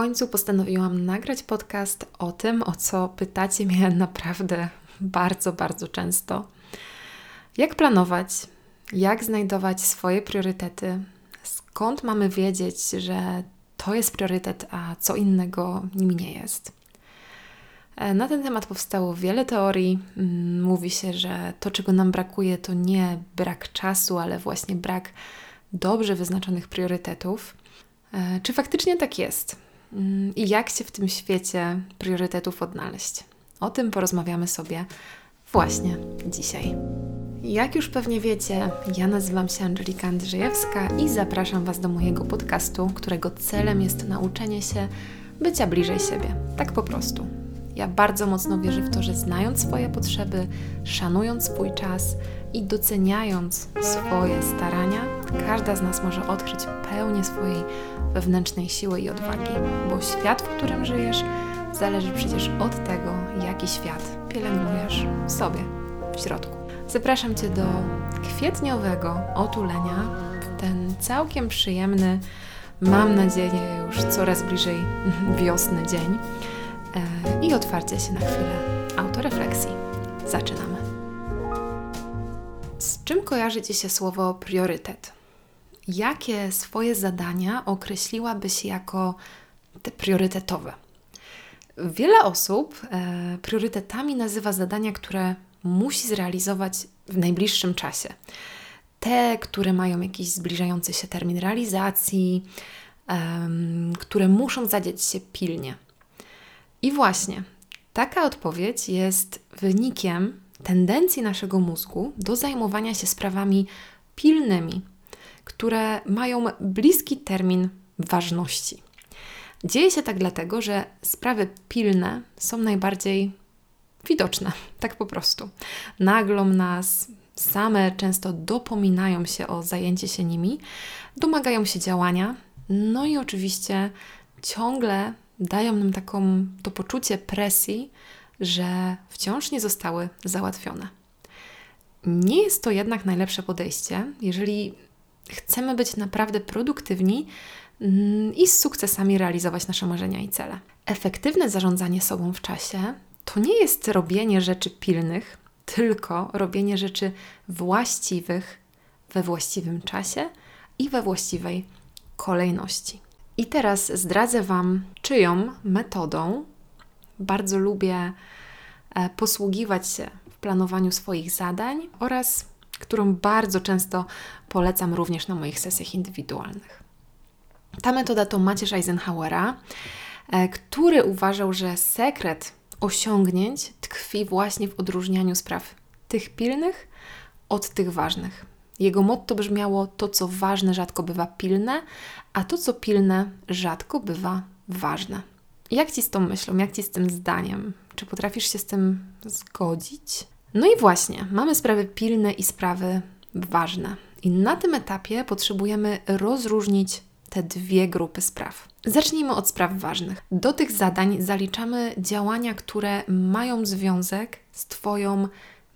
końcu postanowiłam nagrać podcast o tym, o co pytacie mnie naprawdę bardzo, bardzo często. Jak planować, jak znajdować swoje priorytety, skąd mamy wiedzieć, że to jest priorytet, a co innego nim nie jest. E, na ten temat powstało wiele teorii. Mm, mówi się, że to, czego nam brakuje, to nie brak czasu, ale właśnie brak dobrze wyznaczonych priorytetów. E, czy faktycznie tak jest? Mm, I jak się w tym świecie priorytetów odnaleźć? O tym porozmawiamy sobie właśnie dzisiaj. Jak już pewnie wiecie, ja nazywam się Angelika Andrzejewska i zapraszam Was do mojego podcastu, którego celem jest nauczenie się bycia bliżej siebie. Tak po prostu. Ja bardzo mocno wierzę w to, że znając swoje potrzeby, szanując swój czas i doceniając swoje starania, każda z nas może odkryć pełnię swojej wewnętrznej siły i odwagi, bo świat, w którym żyjesz, zależy przecież od tego, jaki świat pielęgnujesz w sobie, w środku. Zapraszam Cię do kwietniowego otulenia ten całkiem przyjemny, mam nadzieję, już coraz bliżej wiosny dzień e, i otwarcia się na chwilę autorefleksji. Zaczynamy. Z czym kojarzy Ci się słowo priorytet? Jakie swoje zadania określiłabyś jako te priorytetowe? Wiele osób e, priorytetami nazywa zadania, które musi zrealizować w najbliższym czasie. Te, które mają jakiś zbliżający się termin realizacji, które muszą zadzieć się pilnie. I właśnie taka odpowiedź jest wynikiem tendencji naszego mózgu do zajmowania się sprawami pilnymi, które mają bliski termin ważności. Dzieje się tak dlatego, że sprawy pilne są najbardziej widoczne, tak po prostu. Naglą nas, same często dopominają się o zajęcie się nimi, domagają się działania, no i oczywiście ciągle dają nam taką, to poczucie presji, że wciąż nie zostały załatwione. Nie jest to jednak najlepsze podejście, jeżeli chcemy być naprawdę produktywni mm, i z sukcesami realizować nasze marzenia i cele. Efektywne zarządzanie sobą w czasie to nie jest robienie rzeczy pilnych, tylko robienie rzeczy właściwych we właściwym czasie i we właściwej kolejności. I teraz zdradzę Wam, czyją metodą bardzo lubię e, posługiwać się w planowaniu swoich zadań oraz którą bardzo często polecam również na moich sesjach indywidualnych. Ta metoda to Macierz Eisenhowera, e, który uważał, że sekret osiągnięć tkwi właśnie w odróżnianiu spraw tych pilnych od tych ważnych. Jego motto brzmiało: To, co ważne, rzadko bywa pilne, a to, co pilne, rzadko bywa ważne. Jak ci z tą myślą, jak ci z tym zdaniem? Czy potrafisz się z tym zgodzić? No i właśnie, mamy sprawy pilne i sprawy ważne. I na tym etapie potrzebujemy rozróżnić te dwie grupy spraw. Zacznijmy od spraw ważnych. Do tych zadań zaliczamy działania, które mają związek z Twoją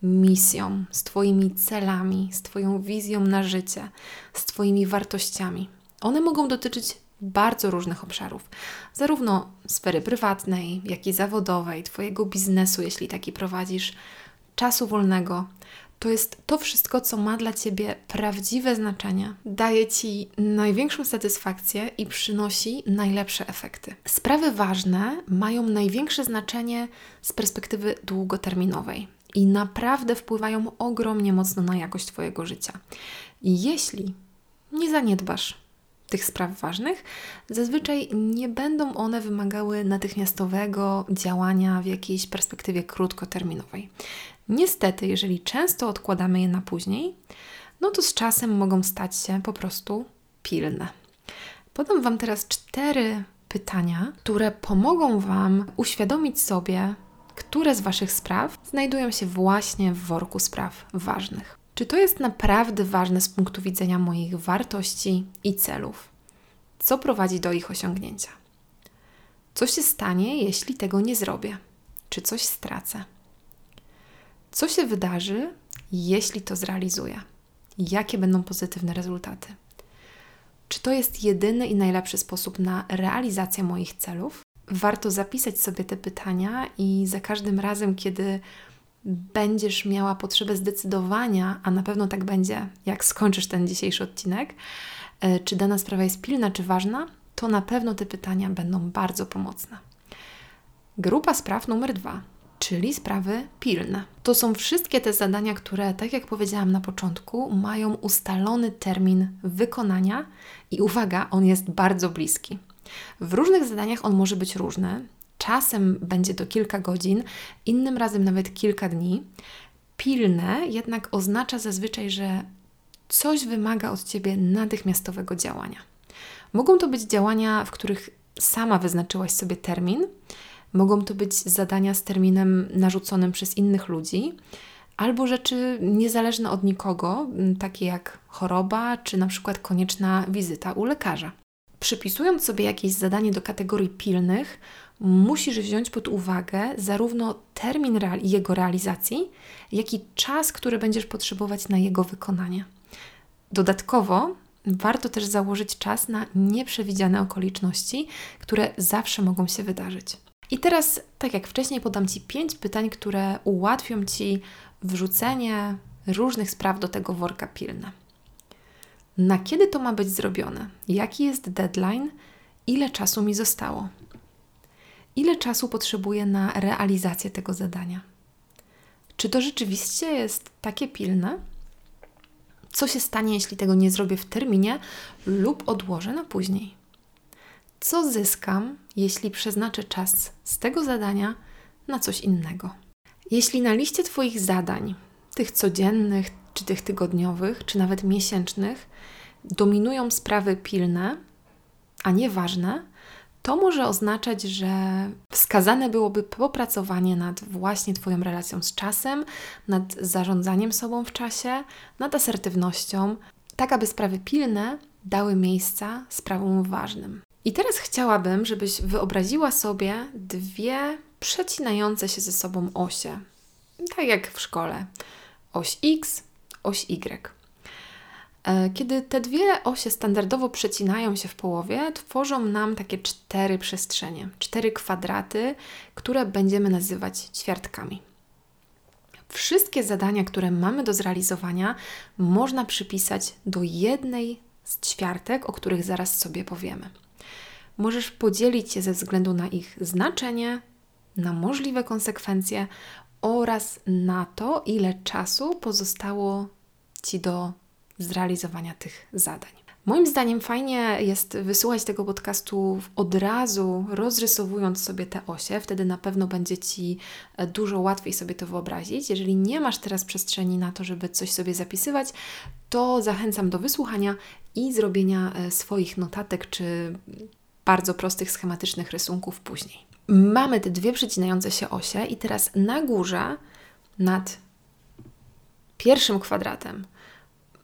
misją, z Twoimi celami, z Twoją wizją na życie, z Twoimi wartościami. One mogą dotyczyć bardzo różnych obszarów, zarówno sfery prywatnej, jak i zawodowej, Twojego biznesu, jeśli taki prowadzisz, czasu wolnego. To jest to wszystko, co ma dla Ciebie prawdziwe znaczenie, daje Ci największą satysfakcję i przynosi najlepsze efekty. Sprawy ważne mają największe znaczenie z perspektywy długoterminowej i naprawdę wpływają ogromnie mocno na jakość Twojego życia. Jeśli nie zaniedbasz tych spraw ważnych, zazwyczaj nie będą one wymagały natychmiastowego działania w jakiejś perspektywie krótkoterminowej. Niestety, jeżeli często odkładamy je na później, no to z czasem mogą stać się po prostu pilne. Podam Wam teraz cztery pytania, które pomogą Wam uświadomić sobie, które z Waszych spraw znajdują się właśnie w worku spraw ważnych. Czy to jest naprawdę ważne z punktu widzenia moich wartości i celów? Co prowadzi do ich osiągnięcia? Co się stanie, jeśli tego nie zrobię? Czy coś stracę? Co się wydarzy, jeśli to zrealizuję? Jakie będą pozytywne rezultaty? Czy to jest jedyny i najlepszy sposób na realizację moich celów? Warto zapisać sobie te pytania i za każdym razem, kiedy będziesz miała potrzebę zdecydowania, a na pewno tak będzie, jak skończysz ten dzisiejszy odcinek, e, czy dana sprawa jest pilna czy ważna, to na pewno te pytania będą bardzo pomocne. Grupa spraw numer dwa, czyli sprawy pilne. To są wszystkie te zadania, które, tak jak powiedziałam na początku, mają ustalony termin wykonania i uwaga, on jest bardzo bliski. W różnych zadaniach on może być różny. Czasem będzie to kilka godzin, innym razem nawet kilka dni. Pilne jednak oznacza zazwyczaj, że coś wymaga od ciebie natychmiastowego działania. Mogą to być działania, w których sama wyznaczyłaś sobie termin, mogą to być zadania z terminem narzuconym przez innych ludzi, albo rzeczy niezależne od nikogo, takie jak choroba, czy na przykład konieczna wizyta u lekarza. Przypisując sobie jakieś zadanie do kategorii pilnych, musisz wziąć pod uwagę zarówno termin jego realizacji, jak i czas, który będziesz potrzebować na jego wykonanie. Dodatkowo warto też założyć czas na nieprzewidziane okoliczności, które zawsze mogą się wydarzyć. I teraz, tak jak wcześniej, podam Ci pięć pytań, które ułatwią Ci wrzucenie różnych spraw do tego worka pilne. Na kiedy to ma być zrobione? Jaki jest deadline? Ile czasu mi zostało? Ile czasu potrzebuję na realizację tego zadania? Czy to rzeczywiście jest takie pilne? Co się stanie, jeśli tego nie zrobię w terminie lub odłożę na później? Co zyskam, jeśli przeznaczę czas z tego zadania na coś innego? Jeśli na liście Twoich zadań, tych codziennych, czy tych tygodniowych, czy nawet miesięcznych, dominują sprawy pilne, a nie ważne, to może oznaczać, że wskazane byłoby popracowanie nad właśnie Twoją relacją z czasem, nad zarządzaniem sobą w czasie, nad asertywnością, tak aby sprawy pilne dały miejsca sprawom ważnym. I teraz chciałabym, żebyś wyobraziła sobie dwie przecinające się ze sobą osie, tak jak w szkole: oś X, oś Y. E, kiedy te dwie osie standardowo przecinają się w połowie, tworzą nam takie cztery przestrzenie, cztery kwadraty, które będziemy nazywać ćwiartkami. Wszystkie zadania, które mamy do zrealizowania, można przypisać do jednej z ćwiartek, o których zaraz sobie powiemy. Możesz podzielić je ze względu na ich znaczenie, na możliwe konsekwencje oraz na to, ile czasu pozostało Ci do zrealizowania tych zadań. Moim zdaniem fajnie jest wysłuchać tego podcastu od razu, rozrysowując sobie te osie, wtedy na pewno będzie Ci e, dużo łatwiej sobie to wyobrazić. Jeżeli nie masz teraz przestrzeni na to, żeby coś sobie zapisywać, to zachęcam do wysłuchania i zrobienia e, swoich notatek czy bardzo prostych, schematycznych rysunków później. Mamy te dwie przecinające się osie i teraz na górze nad pierwszym kwadratem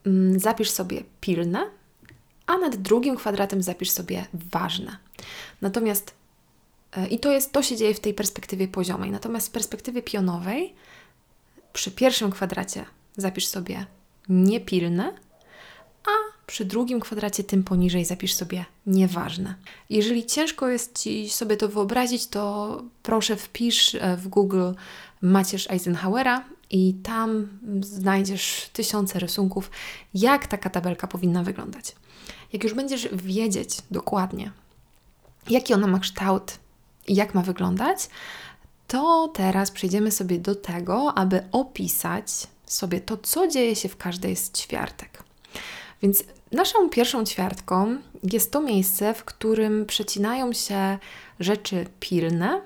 Mm, zapisz sobie pilne, a nad drugim kwadratem zapisz sobie ważne. Natomiast e, i to jest to się dzieje w tej perspektywie poziomej. Natomiast w perspektywie pionowej przy pierwszym kwadracie zapisz sobie niepilne, a przy drugim kwadracie tym poniżej zapisz sobie nieważne. Jeżeli ciężko jest Ci sobie to wyobrazić, to proszę wpisz e, w Google Macierz Eisenhowera i tam znajdziesz tysiące rysunków, jak taka tabelka powinna wyglądać. Jak już będziesz wiedzieć dokładnie, jaki ona ma kształt i jak ma wyglądać, to teraz przejdziemy sobie do tego, aby opisać sobie to, co dzieje się w każdej z ćwiartek. Więc naszą pierwszą ćwiartką jest to miejsce, w którym przecinają się rzeczy pilne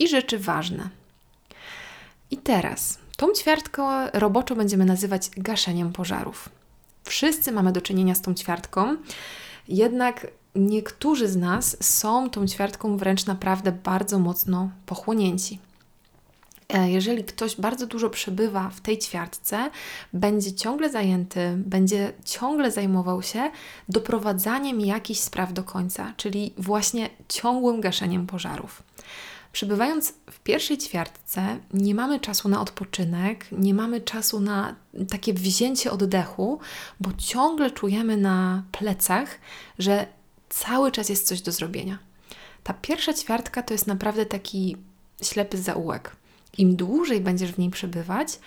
i rzeczy ważne. I teraz Tą ćwiartkę roboczo będziemy nazywać gaszeniem pożarów. Wszyscy mamy do czynienia z tą ćwiartką, jednak niektórzy z nas są tą ćwiartką wręcz naprawdę bardzo mocno pochłonięci. E, jeżeli ktoś bardzo dużo przebywa w tej ćwiartce, będzie ciągle zajęty, będzie ciągle zajmował się doprowadzaniem jakichś spraw do końca, czyli właśnie ciągłym gaszeniem pożarów. Przebywając w pierwszej ćwiartce, nie mamy czasu na odpoczynek, nie mamy czasu na takie wzięcie oddechu, bo ciągle czujemy na plecach, że cały czas jest coś do zrobienia. Ta pierwsza ćwiartka to jest naprawdę taki ślepy zaułek. Im dłużej będziesz w niej przebywać,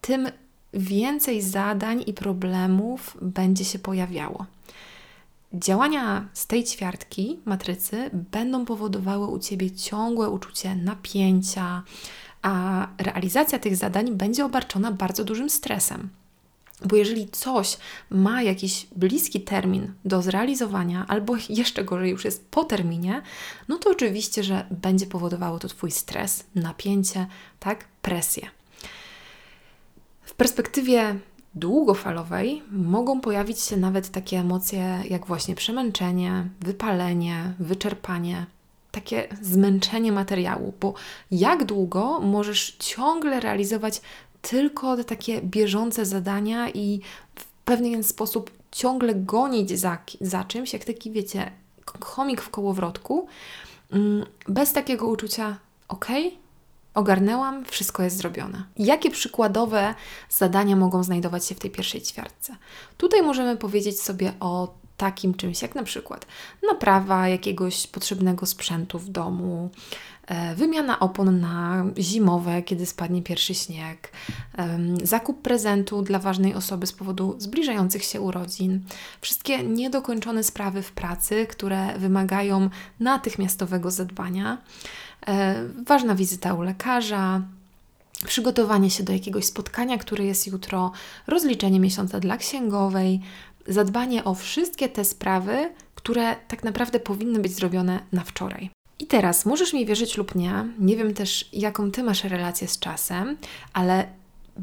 tym więcej zadań i problemów będzie się pojawiało. Działania z tej ćwiartki matrycy będą powodowały u ciebie ciągłe uczucie napięcia, a realizacja tych zadań będzie obarczona bardzo dużym stresem. Bo jeżeli coś ma jakiś bliski termin do zrealizowania, albo jeszcze gorzej już jest po terminie, no to oczywiście, że będzie powodowało to Twój stres, napięcie, tak, presję. W perspektywie długofalowej mogą pojawić się nawet takie emocje jak właśnie przemęczenie, wypalenie, wyczerpanie, takie zmęczenie materiału, bo jak długo możesz ciągle realizować tylko te takie bieżące zadania i w pewien sposób ciągle gonić za, za czymś, jak taki, wiecie, chomik w kołowrotku, mm, bez takiego uczucia, ok, ogarnęłam, wszystko jest zrobione. Jakie przykładowe zadania mogą znajdować się w tej pierwszej ćwiartce? Tutaj możemy powiedzieć sobie o takim czymś jak na przykład naprawa jakiegoś potrzebnego sprzętu w domu, e, wymiana opon na zimowe, kiedy spadnie pierwszy śnieg, zakup prezentu dla ważnej osoby z powodu zbliżających się urodzin, wszystkie niedokończone sprawy w pracy, które wymagają natychmiastowego zadbania, e, ważna wizyta u lekarza, przygotowanie się do jakiegoś spotkania, które jest jutro, rozliczenie miesiąca dla księgowej, zadbanie o wszystkie te sprawy, które tak naprawdę powinny być zrobione na wczoraj. I teraz możesz mi wierzyć lub nie, nie wiem też, jaką ty masz relację z czasem, ale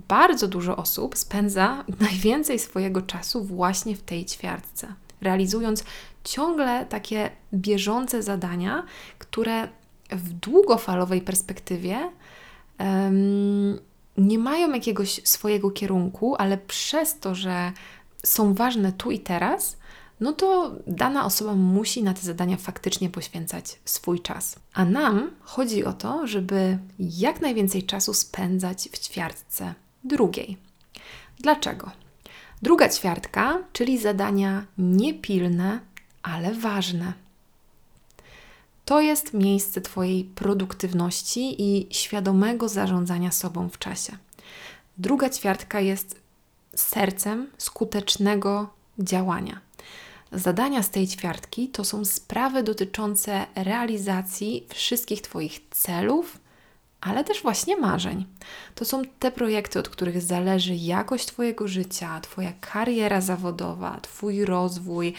bardzo dużo osób spędza najwięcej swojego czasu właśnie w tej ćwiartce, realizując ciągle takie bieżące zadania, które w długofalowej perspektywie um, nie mają jakiegoś swojego kierunku, ale przez to, że są ważne tu i teraz, no to dana osoba musi na te zadania faktycznie poświęcać swój czas. A nam chodzi o to, żeby jak najwięcej czasu spędzać w ćwiartce drugiej. Dlaczego? Druga ćwiartka, czyli zadania niepilne, ale ważne. To jest miejsce Twojej produktywności i świadomego zarządzania sobą w czasie. Druga ćwiartka jest sercem skutecznego działania. Zadania z tej ćwiartki to są sprawy dotyczące realizacji wszystkich Twoich celów, ale też właśnie marzeń. To są te projekty, od których zależy jakość Twojego życia, Twoja kariera zawodowa, Twój rozwój,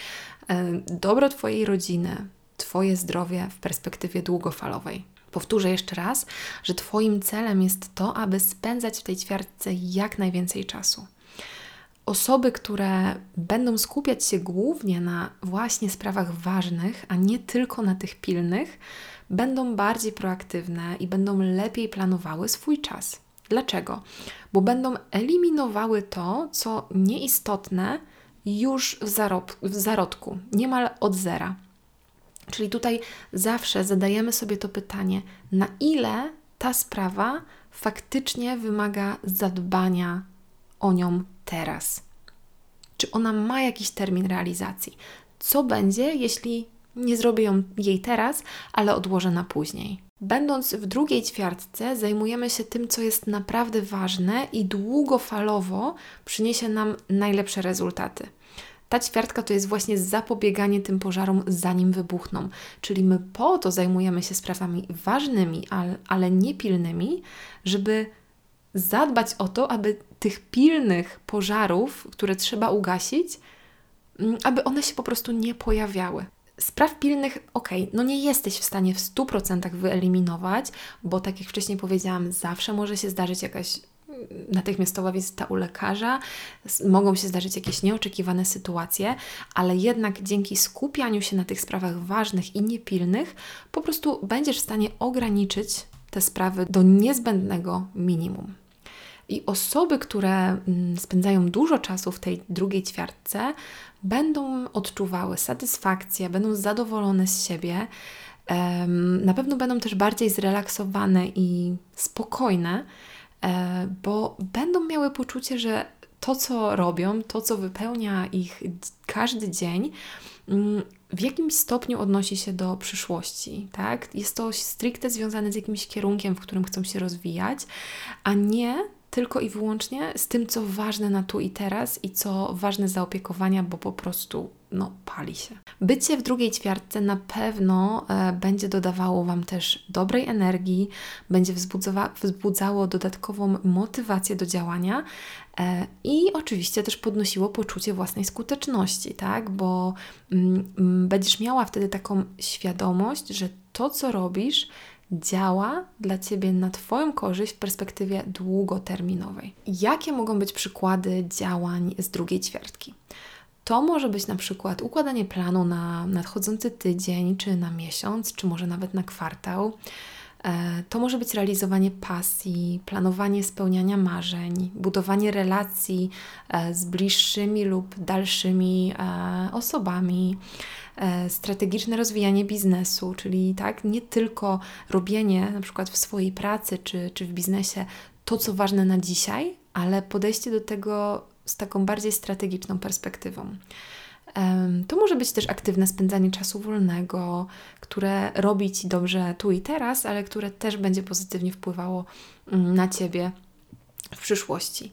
dobro Twojej rodziny, Twoje zdrowie w perspektywie długofalowej. Powtórzę jeszcze raz, że Twoim celem jest to, aby spędzać w tej ćwiartce jak najwięcej czasu osoby, które będą skupiać się głównie na właśnie sprawach ważnych, a nie tylko na tych pilnych, będą bardziej proaktywne i będą lepiej planowały swój czas. Dlaczego? Bo będą eliminowały to, co nieistotne, już w, zarob- w zarodku, niemal od zera. Czyli tutaj zawsze zadajemy sobie to pytanie, na ile ta sprawa faktycznie wymaga zadbania o nią teraz? Czy ona ma jakiś termin realizacji? Co będzie, jeśli nie zrobię ją jej teraz, ale odłożę na później? Będąc w drugiej ćwiartce, zajmujemy się tym, co jest naprawdę ważne i długofalowo przyniesie nam najlepsze rezultaty. Ta ćwiartka to jest właśnie zapobieganie tym pożarom, zanim wybuchną. Czyli my po to zajmujemy się sprawami ważnymi, ale, ale niepilnymi, żeby zadbać o to, aby tych pilnych pożarów, które trzeba ugasić, mm, aby one się po prostu nie pojawiały. Spraw pilnych, ok, no nie jesteś w stanie w 100% wyeliminować, bo tak jak wcześniej powiedziałam, zawsze może się zdarzyć jakaś mm, natychmiastowa wizyta u lekarza, mogą się zdarzyć jakieś nieoczekiwane sytuacje, ale jednak dzięki skupianiu się na tych sprawach ważnych i niepilnych, po prostu będziesz w stanie ograniczyć te sprawy do niezbędnego minimum. I osoby, które mm, spędzają dużo czasu w tej drugiej ćwiartce, będą odczuwały satysfakcję, będą zadowolone z siebie, Na pewno będą też bardziej zrelaksowane i spokojne, e, bo będą miały poczucie, że to, co robią, to, co wypełnia ich każdy dzień, mm, w jakimś stopniu odnosi się do przyszłości, tak? Jest to stricte związane z jakimś kierunkiem, w którym chcą się rozwijać, a nie tylko i wyłącznie z tym, co ważne na tu i teraz i co ważne zaopiekowania, bo po prostu no, pali się. Bycie w drugiej ćwiartce na pewno e, będzie dodawało Wam też dobrej energii, będzie wzbudzało dodatkową motywację do działania e, i oczywiście też podnosiło poczucie własnej skuteczności, tak? Bo mm, mm będziesz miała wtedy taką świadomość, że to, co robisz, działa dla Ciebie na Twoją korzyść w perspektywie długoterminowej. Jakie mogą być przykłady działań z drugiej ćwiartki? To może być na przykład układanie planu na nadchodzący tydzień, czy na miesiąc, czy może nawet na kwartał. E, to może być realizowanie pasji, planowanie spełniania marzeń, budowanie relacji e, z bliższymi lub dalszymi e, osobami, strategiczne rozwijanie biznesu, czyli tak, nie tylko robienie na przykład w swojej pracy czy, czy w biznesie to, co ważne na dzisiaj, ale podejście do tego z taką bardziej strategiczną perspektywą. To może być też aktywne spędzanie czasu wolnego, które robi Ci dobrze tu i teraz, ale które też będzie pozytywnie wpływało mm, na Ciebie w przyszłości.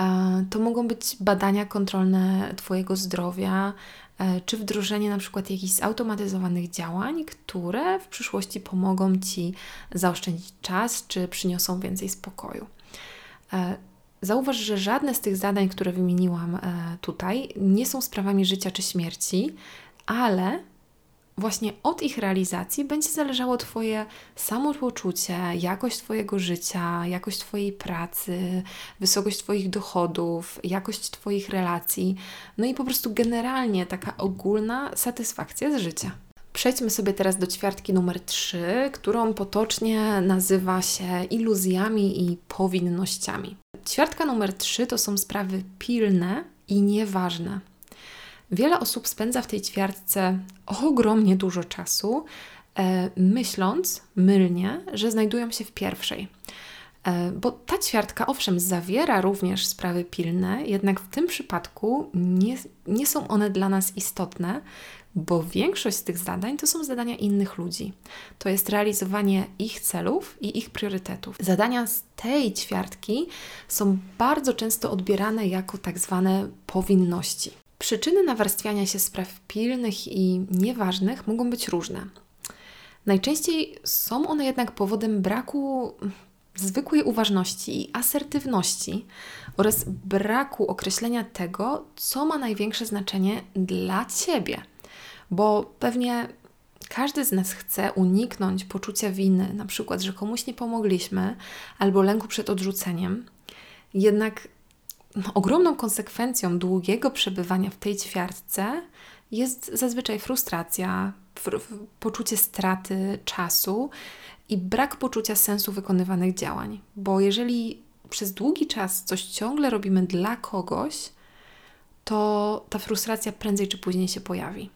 E, to mogą być badania kontrolne Twojego zdrowia, e, czy wdrożenie na przykład jakichś zautomatyzowanych działań, które w przyszłości pomogą Ci zaoszczędzić czas, czy przyniosą więcej spokoju. Zauważ, że żadne z tych zadań, które wymieniłam e, tutaj, nie są sprawami życia czy śmierci, ale właśnie od ich realizacji będzie zależało Twoje samopoczucie, jakość Twojego życia, jakość Twojej pracy, wysokość Twoich dochodów, jakość Twoich relacji, no i po prostu generalnie taka ogólna satysfakcja z życia. Przejdźmy sobie teraz do ćwiartki numer 3, którą potocznie nazywa się iluzjami i powinnościami. Ćwiartka numer 3 to są sprawy pilne i nieważne. Wiele osób spędza w tej ćwiartce ogromnie dużo czasu, e, myśląc mylnie, że znajdują się w pierwszej. E, bo ta ćwiartka, owszem, zawiera również sprawy pilne, jednak w tym przypadku nie, nie są one dla nas istotne, bo większość z tych zadań to są zadania innych ludzi. To jest realizowanie ich celów i ich priorytetów. Zadania z tej ćwiartki są bardzo często odbierane jako tak zwane powinności. Przyczyny nawarstwiania się spraw pilnych i nieważnych mogą być różne. Najczęściej są one jednak powodem braku zwykłej uważności i asertywności oraz braku określenia tego, co ma największe znaczenie dla Ciebie bo pewnie każdy z nas chce uniknąć poczucia winy, na przykład, że komuś nie pomogliśmy, albo lęku przed odrzuceniem. Jednak no, ogromną konsekwencją długiego przebywania w tej ćwiartce jest zazwyczaj frustracja, poczucie straty czasu i brak poczucia sensu wykonywanych działań. Bo jeżeli przez długi czas coś ciągle robimy dla kogoś, to ta frustracja prędzej czy później się pojawi.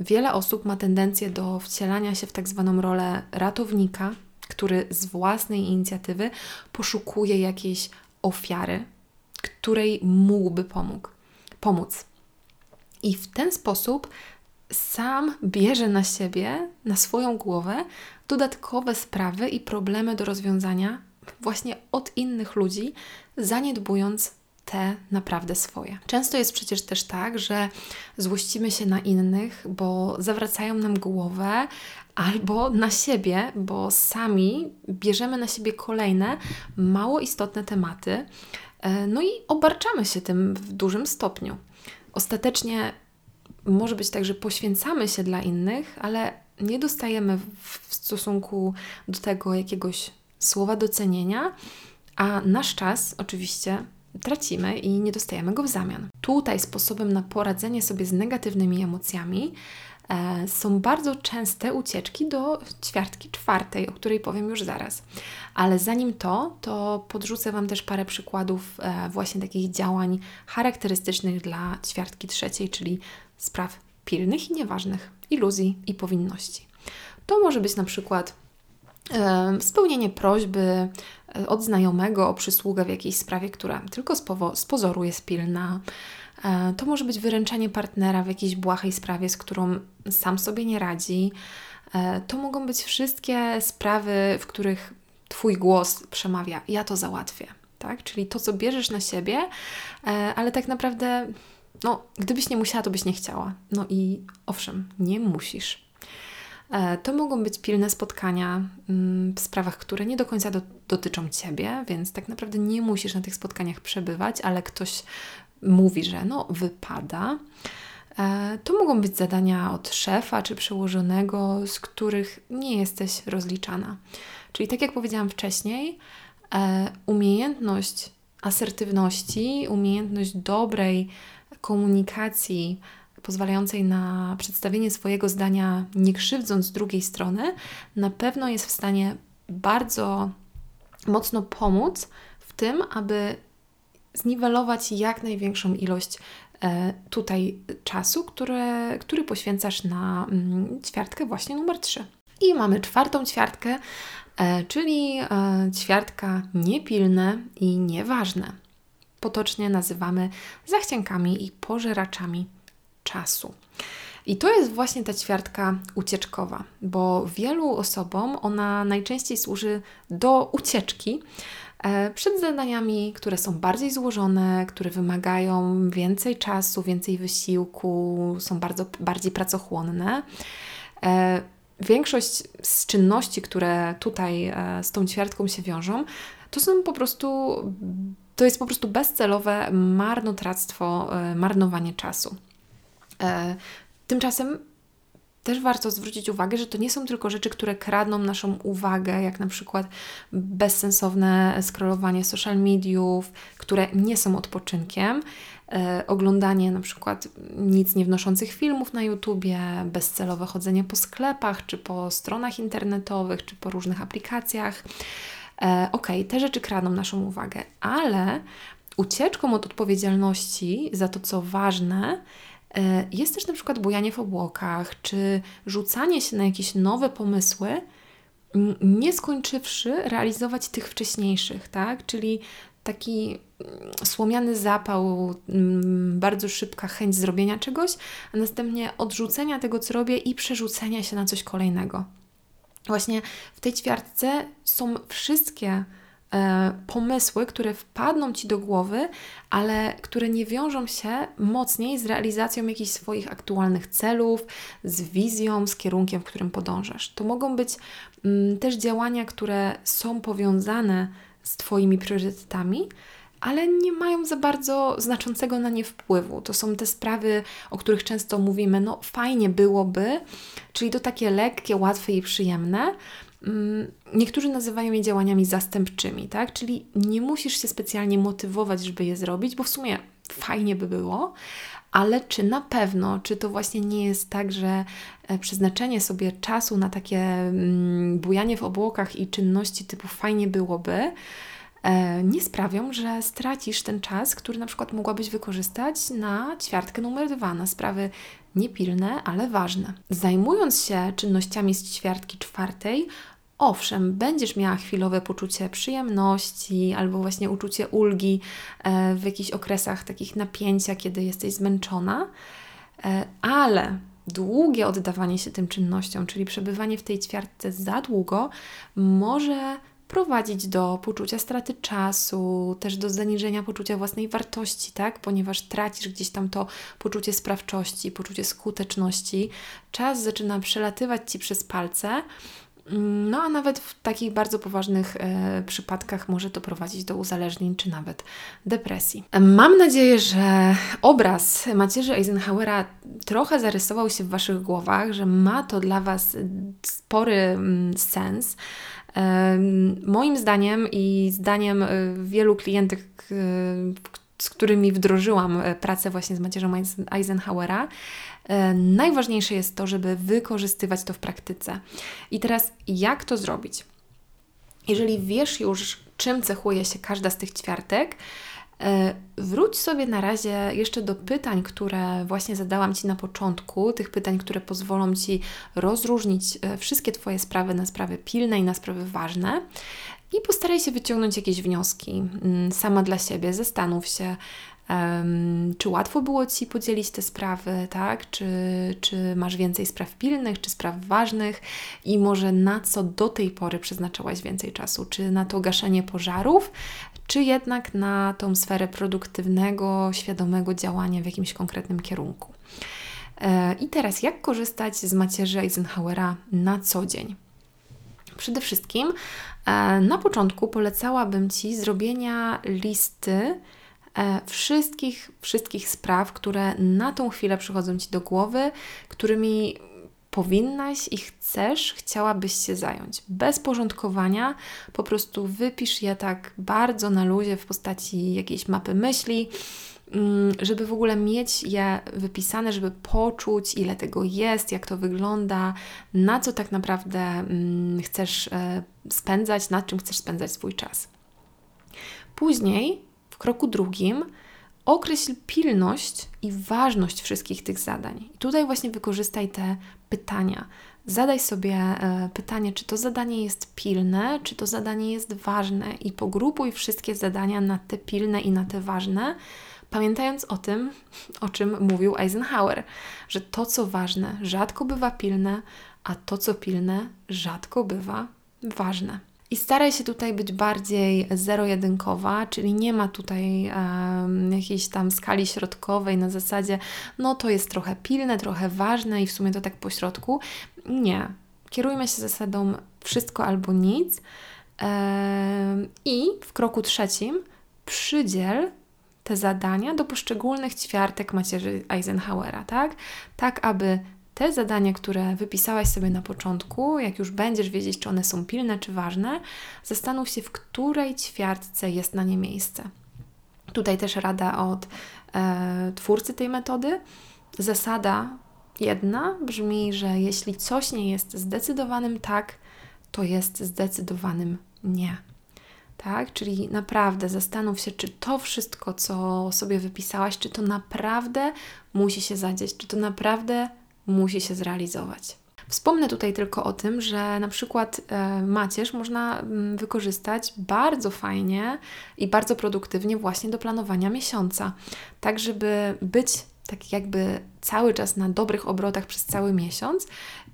Wiele osób ma tendencję do wcielania się w tak zwaną rolę ratownika, który z własnej inicjatywy poszukuje jakiejś ofiary, której mógłby pomógł, pomóc. I w ten sposób sam bierze na siebie, na swoją głowę dodatkowe sprawy i problemy do rozwiązania właśnie od innych ludzi, zaniedbując te naprawdę swoje. Często jest przecież też tak, że złościmy się na innych, bo zawracają nam głowę, albo na siebie, bo sami bierzemy na siebie kolejne mało istotne tematy, e, no i obarczamy się tym w dużym stopniu. Ostatecznie może być tak, że poświęcamy się dla innych, ale nie dostajemy w stosunku do tego jakiegoś słowa docenienia, a nasz czas oczywiście tracimy i nie dostajemy go w zamian. Tutaj sposobem na poradzenie sobie z negatywnymi emocjami e, są bardzo częste ucieczki do ćwiartki czwartej, o której powiem już zaraz. Ale zanim to, to podrzucę Wam też parę przykładów e, właśnie takich działań charakterystycznych dla ćwiartki trzeciej, czyli spraw pilnych i nieważnych, iluzji i powinności. To może być na przykład spełnienie prośby od znajomego o przysługę w jakiejś sprawie, która tylko z, z pozoru jest pilna. To może być wyręczenie partnera w jakiejś błahej sprawie, z którą sam sobie nie radzi. To mogą być wszystkie sprawy, w których Twój głos przemawia: Ja to załatwię tak? Czyli to, co bierzesz na siebie, e, ale tak naprawdę, no, gdybyś nie musiała, to byś nie chciała. No i owszem, nie musisz. E, to mogą być pilne spotkania mm, w sprawach, które nie do końca do, dotyczą Ciebie, więc tak naprawdę nie musisz na tych spotkaniach przebywać, ale ktoś mówi, że no, wypada. E, to mogą być zadania od szefa czy przełożonego, z których nie jesteś rozliczana. Czyli tak jak powiedziałam wcześniej, E, umiejętność asertywności, umiejętność dobrej komunikacji, pozwalającej na przedstawienie swojego zdania, nie krzywdząc drugiej strony, na pewno jest w stanie bardzo mocno pomóc w tym, aby zniwelować jak największą ilość e, tutaj czasu, który poświęcasz na mm, ćwiartkę właśnie numer 3. I mamy czwartą ćwiartkę, E, czyli e, ćwiartka niepilne i nieważne. Potocznie nazywamy zachciankami i pożeraczami czasu. I to jest właśnie ta ćwiartka ucieczkowa, bo wielu osobom ona najczęściej służy do ucieczki e, przed zadaniami, które są bardziej złożone, które wymagają więcej czasu, więcej wysiłku, są bardzo bardziej pracochłonne. Większość z czynności, które tutaj e, z tą ćwiartką się wiążą, to są po prostu, to jest po prostu bezcelowe marnotrawstwo, e, marnowanie czasu. E, tymczasem też warto zwrócić uwagę, że to nie są tylko rzeczy, które kradną naszą uwagę, jak na przykład bezsensowne scrollowanie social mediów, które nie są odpoczynkiem, e, oglądanie na przykład nic nie wnoszących filmów na YouTubie, bezcelowe chodzenie po sklepach, czy po stronach internetowych, czy po różnych aplikacjach. E, ok, te rzeczy kradną naszą uwagę, ale ucieczką od odpowiedzialności za to, co ważne, jest też na przykład bujanie w obłokach, czy rzucanie się na jakieś nowe pomysły, nie skończywszy realizować tych wcześniejszych, tak? Czyli taki słomiany zapał, bardzo szybka chęć zrobienia czegoś, a następnie odrzucenia tego, co robię i przerzucenia się na coś kolejnego. Właśnie w tej ćwiartce są wszystkie E, pomysły, które wpadną ci do głowy, ale które nie wiążą się mocniej z realizacją jakichś swoich aktualnych celów, z wizją, z kierunkiem, w którym podążasz. To mogą być mm, też działania, które są powiązane z Twoimi priorytetami, ale nie mają za bardzo znaczącego na nie wpływu. To są te sprawy, o których często mówimy, no fajnie byłoby, czyli to takie lekkie, łatwe i przyjemne, niektórzy nazywają je działaniami zastępczymi, tak? Czyli nie musisz się specjalnie motywować, żeby je zrobić, bo w sumie fajnie by było, ale czy na pewno, czy to właśnie nie jest tak, że e, przeznaczenie sobie czasu na takie mm, bujanie w obłokach i czynności typu fajnie byłoby, e, nie sprawią, że stracisz ten czas, który na przykład mogłabyś wykorzystać na ćwiartkę numer dwa, na sprawy niepilne, ale ważne. Zajmując się czynnościami z ćwiartki czwartej, owszem, będziesz miała chwilowe poczucie przyjemności albo właśnie uczucie ulgi e, w jakichś okresach takich napięcia, kiedy jesteś zmęczona, e, ale długie oddawanie się tym czynnościom, czyli przebywanie w tej ćwiartce za długo, może prowadzić do poczucia straty czasu, też do zaniżenia poczucia własnej wartości, tak? Ponieważ tracisz gdzieś tam to poczucie sprawczości, poczucie skuteczności. Czas zaczyna przelatywać ci przez palce. Mm, no, a nawet w takich bardzo poważnych e, przypadkach może to prowadzić do uzależnień czy nawet depresji. Mam nadzieję, że obraz macierzy Eisenhowera trochę zarysował się w Waszych głowach, że ma to dla Was spory mm, sens. Moim zdaniem i zdaniem e, wielu klientek, e, z którymi wdrożyłam e, pracę właśnie z macierzą Eisenhowera, najważniejsze jest to, żeby wykorzystywać to w praktyce. I teraz, jak to zrobić? Jeżeli wiesz już, czym cechuje się każda z tych ćwiartek, wróć sobie na razie jeszcze do pytań, które właśnie zadałam Ci na początku, tych pytań, które pozwolą Ci rozróżnić e, wszystkie Twoje sprawy na sprawy pilne i na sprawy ważne. I postaraj się wyciągnąć jakieś wnioski mm, sama dla siebie. Zastanów się, czy łatwo było Ci podzielić te sprawy, tak? Czy, czy masz więcej spraw pilnych, czy spraw ważnych i może na co do tej pory przeznaczałaś więcej czasu? Czy na to gaszenie pożarów, czy jednak na tą sferę produktywnego, świadomego działania w jakimś konkretnym kierunku? E, I teraz, jak korzystać z macierzy Eisenhowera na co dzień? Przede wszystkim e, na początku polecałabym Ci zrobienia listy E, wszystkich, wszystkich spraw, które na tą chwilę przychodzą Ci do głowy, którymi powinnaś i chcesz, chciałabyś się zająć. Bez porządkowania, po prostu wypisz je tak bardzo na luzie w postaci jakiejś mapy myśli, mm, żeby w ogóle mieć je wypisane, żeby poczuć, ile tego jest, jak to wygląda, na co tak naprawdę mm, chcesz e, spędzać, na czym chcesz spędzać swój czas. Później w kroku drugim określ pilność i ważność wszystkich tych zadań. I tutaj właśnie wykorzystaj te pytania. Zadaj sobie e, pytanie, czy to zadanie jest pilne, czy to zadanie jest ważne, i pogrupuj wszystkie zadania na te pilne i na te ważne, pamiętając o tym, o czym mówił Eisenhower, że to, co ważne, rzadko bywa pilne, a to, co pilne, rzadko bywa ważne. I staraj się tutaj być bardziej zero-jedynkowa, czyli nie ma tutaj um, jakiejś tam skali środkowej na zasadzie, no to jest trochę pilne, trochę ważne i w sumie to tak po środku. Nie. Kierujmy się zasadą wszystko albo nic. Um, I w kroku trzecim przydziel te zadania do poszczególnych ćwiartek macierzy Eisenhowera, tak? Tak, aby te zadania, które wypisałaś sobie na początku, jak już będziesz wiedzieć, czy one są pilne, czy ważne, zastanów się, w której ćwiartce jest na nie miejsce. Tutaj też rada od e, twórcy tej metody. Zasada jedna brzmi, że jeśli coś nie jest zdecydowanym tak, to jest zdecydowanym nie. Tak? Czyli naprawdę zastanów się, czy to wszystko, co sobie wypisałaś, czy to naprawdę musi się zadzieć, czy to naprawdę musi się zrealizować. Wspomnę tutaj tylko o tym, że na przykład e, macierz można mm, wykorzystać bardzo fajnie i bardzo produktywnie właśnie do planowania miesiąca, tak żeby być tak jakby cały czas na dobrych obrotach przez cały miesiąc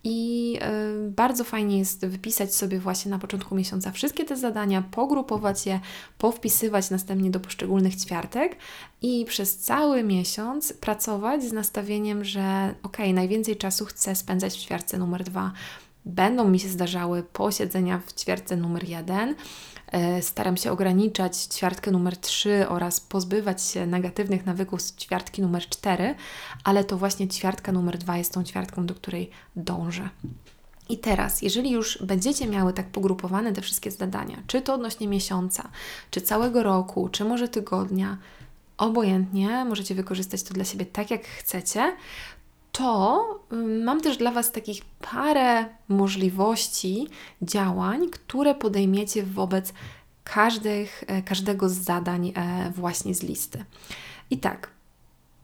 i y, bardzo fajnie jest wypisać sobie właśnie na początku miesiąca wszystkie te zadania, pogrupować je, powpisywać następnie do poszczególnych ćwiartek i przez cały miesiąc pracować z nastawieniem, że ok, najwięcej czasu chcę spędzać w ćwiartce numer dwa. Będą mi się zdarzały posiedzenia w ćwiartce numer jeden E, staram się ograniczać ćwiartkę numer 3 oraz pozbywać się negatywnych nawyków z ćwiartki numer 4, ale to właśnie ćwiartka numer 2 jest tą ćwiartką, do której dążę. I teraz, jeżeli już będziecie miały tak pogrupowane te wszystkie zadania, czy to odnośnie miesiąca, czy całego roku, czy może tygodnia, obojętnie, możecie wykorzystać to dla siebie tak, jak chcecie, to mam też dla Was takich parę możliwości działań, które podejmiecie wobec każdych, e, każdego z zadań e, właśnie z listy. I tak,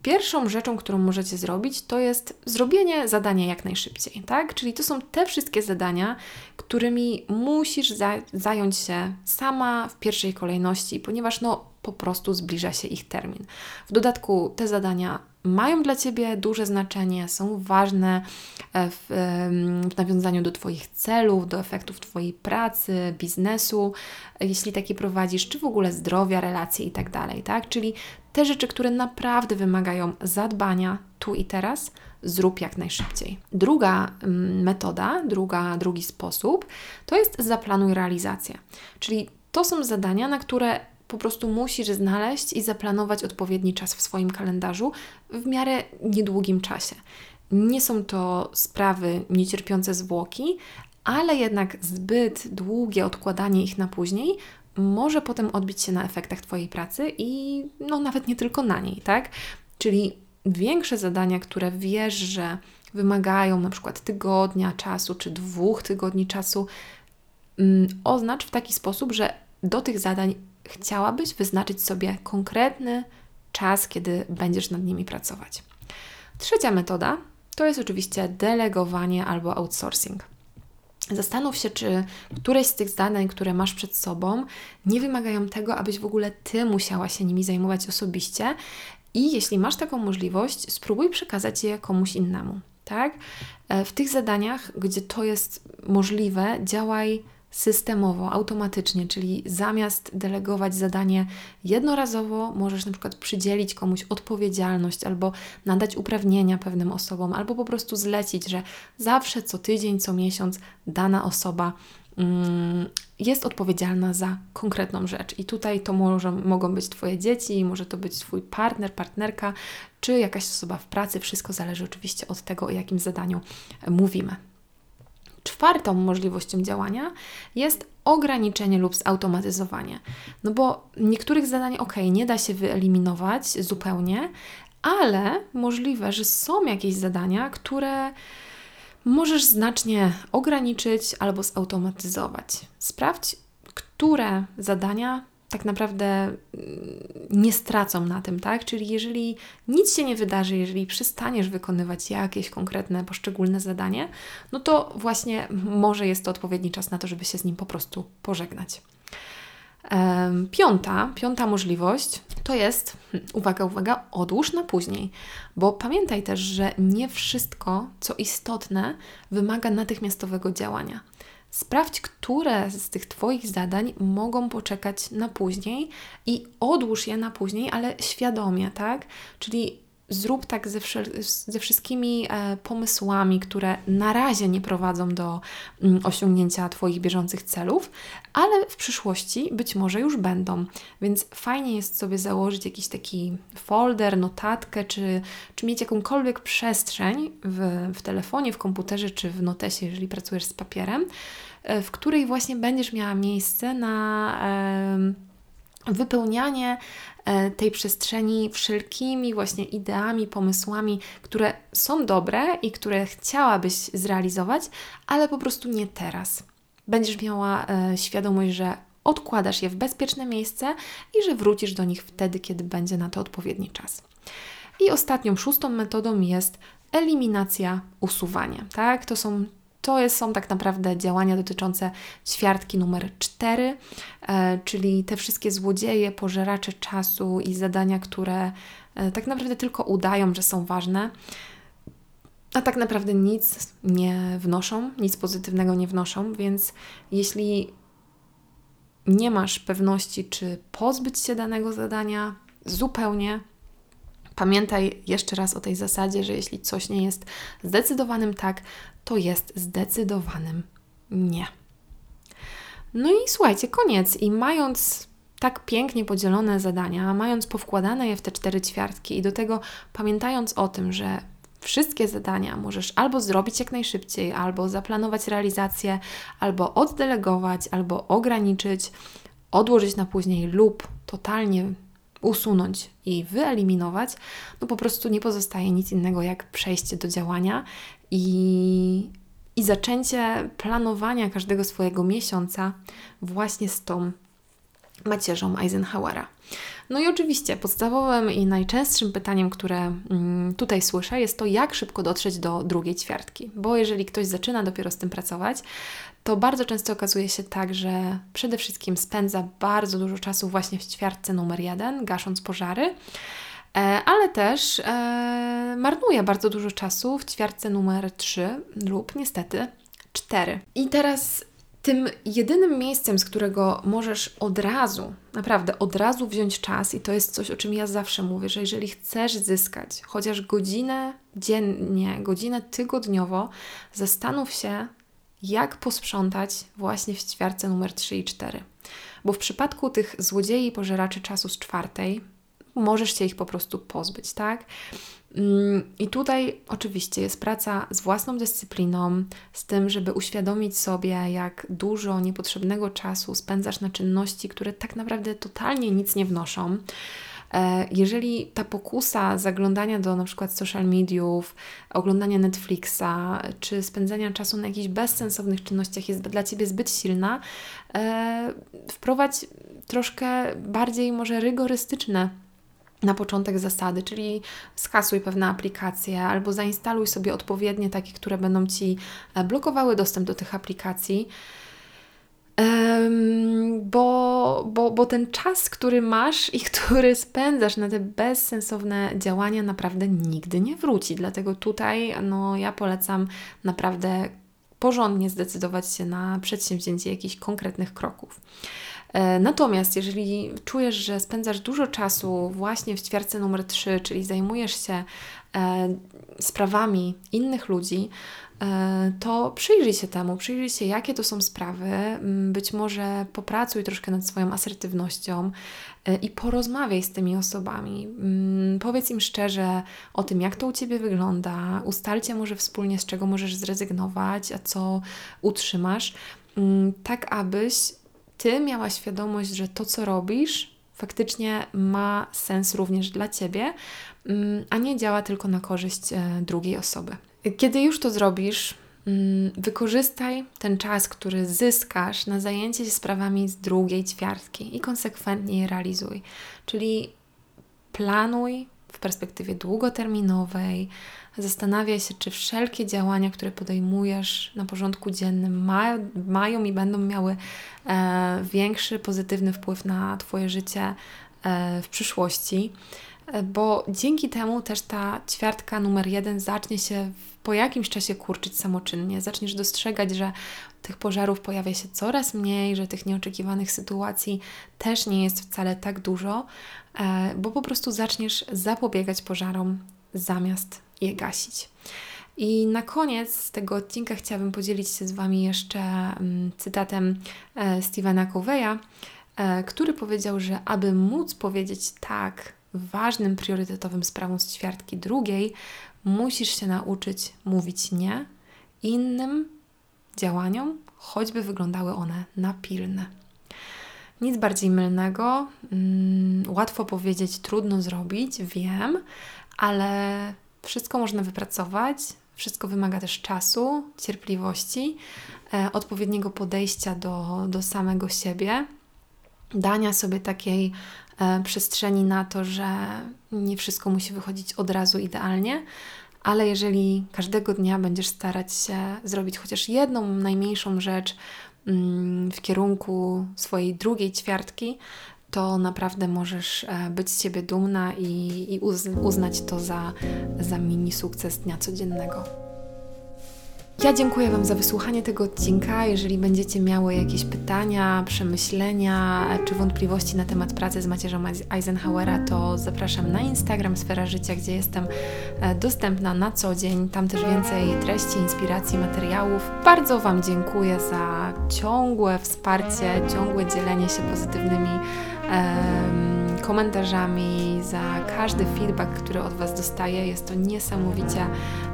Pierwszą rzeczą, którą możecie zrobić, to jest zrobienie zadania jak najszybciej, tak? Czyli to są te wszystkie zadania, którymi musisz za zająć się sama w pierwszej kolejności, ponieważ no po prostu zbliża się ich termin. W dodatku te zadania mają dla Ciebie duże znaczenie, są ważne e, w, w, nawiązaniu do Twoich celów, do efektów Twojej pracy, biznesu, jeśli taki prowadzisz, czy w ogóle zdrowia, relacji itd. Tak, tak? Czyli te rzeczy, które naprawdę wymagają zadbania tu i teraz, zrób jak najszybciej. Druga mm, metoda, druga, drugi sposób to jest zaplanuj realizację. Czyli to są zadania, na które po prostu musisz znaleźć i zaplanować odpowiedni czas w swoim kalendarzu w miarę niedługim czasie. Nie są to sprawy niecierpiące zwłoki, ale jednak zbyt długie odkładanie ich na później może potem odbić się na efektach Twojej pracy i no nawet nie tylko na niej, tak? Czyli większe zadania, które wiesz, że wymagają na przykład tygodnia czasu czy dwóch tygodni czasu, mm, oznacz w taki sposób, że do tych zadań chciałabyś wyznaczyć sobie konkretny czas, kiedy będziesz nad nimi pracować. Trzecia metoda to jest oczywiście delegowanie albo outsourcing. Zastanów się, czy któreś z tych zadań, które masz przed sobą, nie wymagają tego, abyś w ogóle ty musiała się nimi zajmować osobiście. I jeśli masz taką możliwość, spróbuj przekazać je komuś innemu. Tak? E, w tych zadaniach, gdzie to jest możliwe, działaj systemowo, automatycznie, czyli zamiast delegować zadanie jednorazowo, możesz na przykład przydzielić komuś odpowiedzialność albo nadać uprawnienia pewnym osobom, albo po prostu zlecić, że zawsze co tydzień, co miesiąc dana osoba mm, jest odpowiedzialna za konkretną rzecz. I tutaj to może, mogą być Twoje dzieci, może to być Twój partner, partnerka, czy jakaś osoba w pracy. Wszystko zależy oczywiście od tego, o jakim zadaniu mówimy. Czwartą możliwością działania jest ograniczenie lub zautomatyzowanie. No bo niektórych zadań, ok, nie da się wyeliminować zupełnie, ale możliwe, że są jakieś zadania, które możesz znacznie ograniczyć albo zautomatyzować. Sprawdź, które zadania tak naprawdę mm, nie stracą na tym, tak? Czyli jeżeli nic się nie wydarzy, jeżeli przestaniesz wykonywać jakieś konkretne, poszczególne zadanie, no to właśnie może jest to odpowiedni czas na to, żeby się z nim po prostu pożegnać. Piąta, piąta możliwość to jest, hm, uwaga, uwaga, odłóż na później, bo pamiętaj też, że nie wszystko, co istotne, wymaga natychmiastowego działania. Sprawdź, które z tych Twoich zadań mogą poczekać na później i odłóż je na później, ale świadomie, tak? Czyli zrób tak ze, ze wszystkimi e, pomysłami, które na razie nie prowadzą do mm, osiągnięcia Twoich bieżących celów, ale w przyszłości być może już będą. Więc fajnie jest sobie założyć jakiś taki folder, notatkę, czy, czy mieć jakąkolwiek przestrzeń w, w telefonie, w komputerze, czy w notesie, jeżeli pracujesz z papierem, e, w której właśnie będziesz miała miejsce na. E, wypełnianie e, tej przestrzeni wszelkimi właśnie ideami, pomysłami, które są dobre i które chciałabyś zrealizować, ale po prostu nie teraz. Będziesz miała e, świadomość, że odkładasz je w bezpieczne miejsce i że wrócisz do nich wtedy, kiedy będzie na to odpowiedni czas. I ostatnią, szóstą metodą jest eliminacja, usuwanie. Tak? To są to jest, są tak naprawdę działania dotyczące ćwiartki numer 4, e, czyli te wszystkie złodzieje, pożeracze czasu i zadania, które e, tak naprawdę tylko udają, że są ważne, a tak naprawdę nic nie wnoszą, nic pozytywnego nie wnoszą, więc jeśli nie masz pewności, czy pozbyć się danego zadania zupełnie, Pamiętaj jeszcze raz o tej zasadzie, że jeśli coś nie jest zdecydowanym tak, to jest zdecydowanym nie. No i słuchajcie, koniec. I mając tak pięknie podzielone zadania, mając powkładane je w te cztery ćwiartki i do tego pamiętając o tym, że wszystkie zadania możesz albo zrobić jak najszybciej, albo zaplanować realizację, albo oddelegować, albo ograniczyć, odłożyć na później lub totalnie usunąć i wyeliminować, no po prostu nie pozostaje nic innego jak przejście do działania i, i zaczęcie planowania każdego swojego miesiąca właśnie z tą macierzą Eisenhowera. No i oczywiście podstawowym i najczęstszym pytaniem, które mm, tutaj słyszę, jest to, jak szybko dotrzeć do drugiej ćwiartki. Bo jeżeli ktoś zaczyna dopiero z tym pracować, to bardzo często okazuje się tak, że przede wszystkim spędza bardzo dużo czasu właśnie w ćwiartce numer jeden, gasząc pożary, e, ale też e, marnuje bardzo dużo czasu w ćwiartce numer 3 lub niestety 4. I teraz tym jedynym miejscem, z którego możesz od razu, naprawdę od razu wziąć czas, i to jest coś, o czym ja zawsze mówię, że jeżeli chcesz zyskać chociaż godzinę dziennie, godzinę tygodniowo, zastanów się, jak posprzątać właśnie w ćwiarce numer 3 i 4. Bo w przypadku tych złodziei pożeraczy czasu z czwartej, możesz się ich po prostu pozbyć, tak? Mm, I tutaj oczywiście jest praca z własną dyscypliną, z tym, żeby uświadomić sobie, jak dużo niepotrzebnego czasu spędzasz na czynności, które tak naprawdę totalnie nic nie wnoszą. E, jeżeli ta pokusa zaglądania do na przykład social mediów, oglądania Netflixa, czy spędzania czasu na jakichś bezsensownych czynnościach jest dla Ciebie zbyt silna, e, wprowadź troszkę bardziej może rygorystyczne na początek zasady, czyli skasuj pewne aplikacje albo zainstaluj sobie odpowiednie takie, które będą Ci e, blokowały dostęp do tych aplikacji. Bo, bo, bo ten czas, który masz i który spędzasz na te bezsensowne działania, naprawdę nigdy nie wróci. Dlatego tutaj no, ja polecam naprawdę porządnie zdecydować się na przedsięwzięcie jakichś konkretnych kroków. E, natomiast jeżeli czujesz, że spędzasz dużo czasu właśnie w ćwiarce numer 3, czyli zajmujesz się sprawami innych ludzi, e, to przyjrzyj się temu, przyjrzyj się, jakie to są sprawy. Mm, być może popracuj troszkę nad swoją asertywnością i porozmawiaj z tymi osobami. Mm, powiedz im szczerze o tym, jak to u ciebie wygląda. Ustalcie może wspólnie, z czego możesz zrezygnować, a co utrzymasz, mm, tak abyś ty miała świadomość, że to, co robisz, faktycznie ma sens również dla ciebie, mm, a nie działa tylko na korzyść e, drugiej osoby. Kiedy już to zrobisz, mm, wykorzystaj ten czas, który zyskasz na zajęcie się sprawami z drugiej ćwiartki i konsekwentnie je realizuj. Czyli planuj w perspektywie długoterminowej, Zastanawiaj się, czy wszelkie działania, które podejmujesz na porządku dziennym, ma, mają i będą miały e, większy pozytywny wpływ na Twoje życie e, w przyszłości, e, bo dzięki temu też ta ćwiartka numer jeden zacznie się po jakimś czasie kurczyć samoczynnie. Zaczniesz dostrzegać, że tych pożarów pojawia się coraz mniej, że tych nieoczekiwanych sytuacji też nie jest wcale tak dużo, e, bo po prostu zaczniesz zapobiegać pożarom zamiast je gasić. I na koniec tego odcinka chciałabym podzielić się z Wami jeszcze mm, cytatem e, Stevena Coveya, e, który powiedział, że aby móc powiedzieć tak ważnym, priorytetowym sprawom z ćwiartki drugiej, musisz się nauczyć mówić nie innym działaniom, choćby wyglądały one na pilne. Nic bardziej mylnego, mm, łatwo powiedzieć, trudno zrobić, wiem, ale wszystko można wypracować, wszystko wymaga też czasu, cierpliwości, e, odpowiedniego podejścia do, do samego siebie, dania sobie takiej e, przestrzeni na to, że nie wszystko musi wychodzić od razu idealnie, ale jeżeli każdego dnia będziesz starać się zrobić chociaż jedną najmniejszą rzecz mm, w kierunku swojej drugiej ćwiartki, to naprawdę możesz e, być z siebie dumna i, i uznać to za, za mini sukces dnia codziennego. Ja dziękuję Wam za wysłuchanie tego odcinka. Jeżeli będziecie miały jakieś pytania, przemyślenia czy wątpliwości na temat pracy z macierzą Eisenhowera, to zapraszam na Instagram Sfera Życia, gdzie jestem e, dostępna na co dzień. Tam też więcej treści, inspiracji, materiałów. Bardzo Wam dziękuję za ciągłe wsparcie, ciągłe dzielenie się pozytywnymi komentarzami, za każdy feedback, który od Was dostaję. Jest to niesamowicie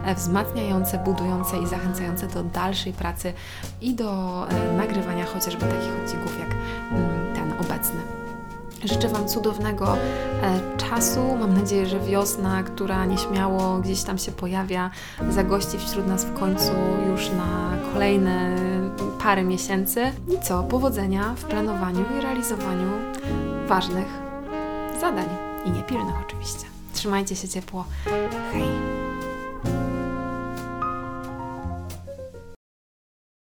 e, wzmacniające, budujące i zachęcające do dalszej pracy i do e, nagrywania chociażby takich odcinków jak mm, ten obecny. Życzę Wam cudownego e, czasu. Mam nadzieję, że wiosna, która nieśmiało gdzieś tam się pojawia, zagości wśród nas w końcu już na kolejne parę miesięcy. I co? Powodzenia w planowaniu i realizowaniu ważnych zadań i niepilnych oczywiście. Trzymajcie się ciepło. Hej!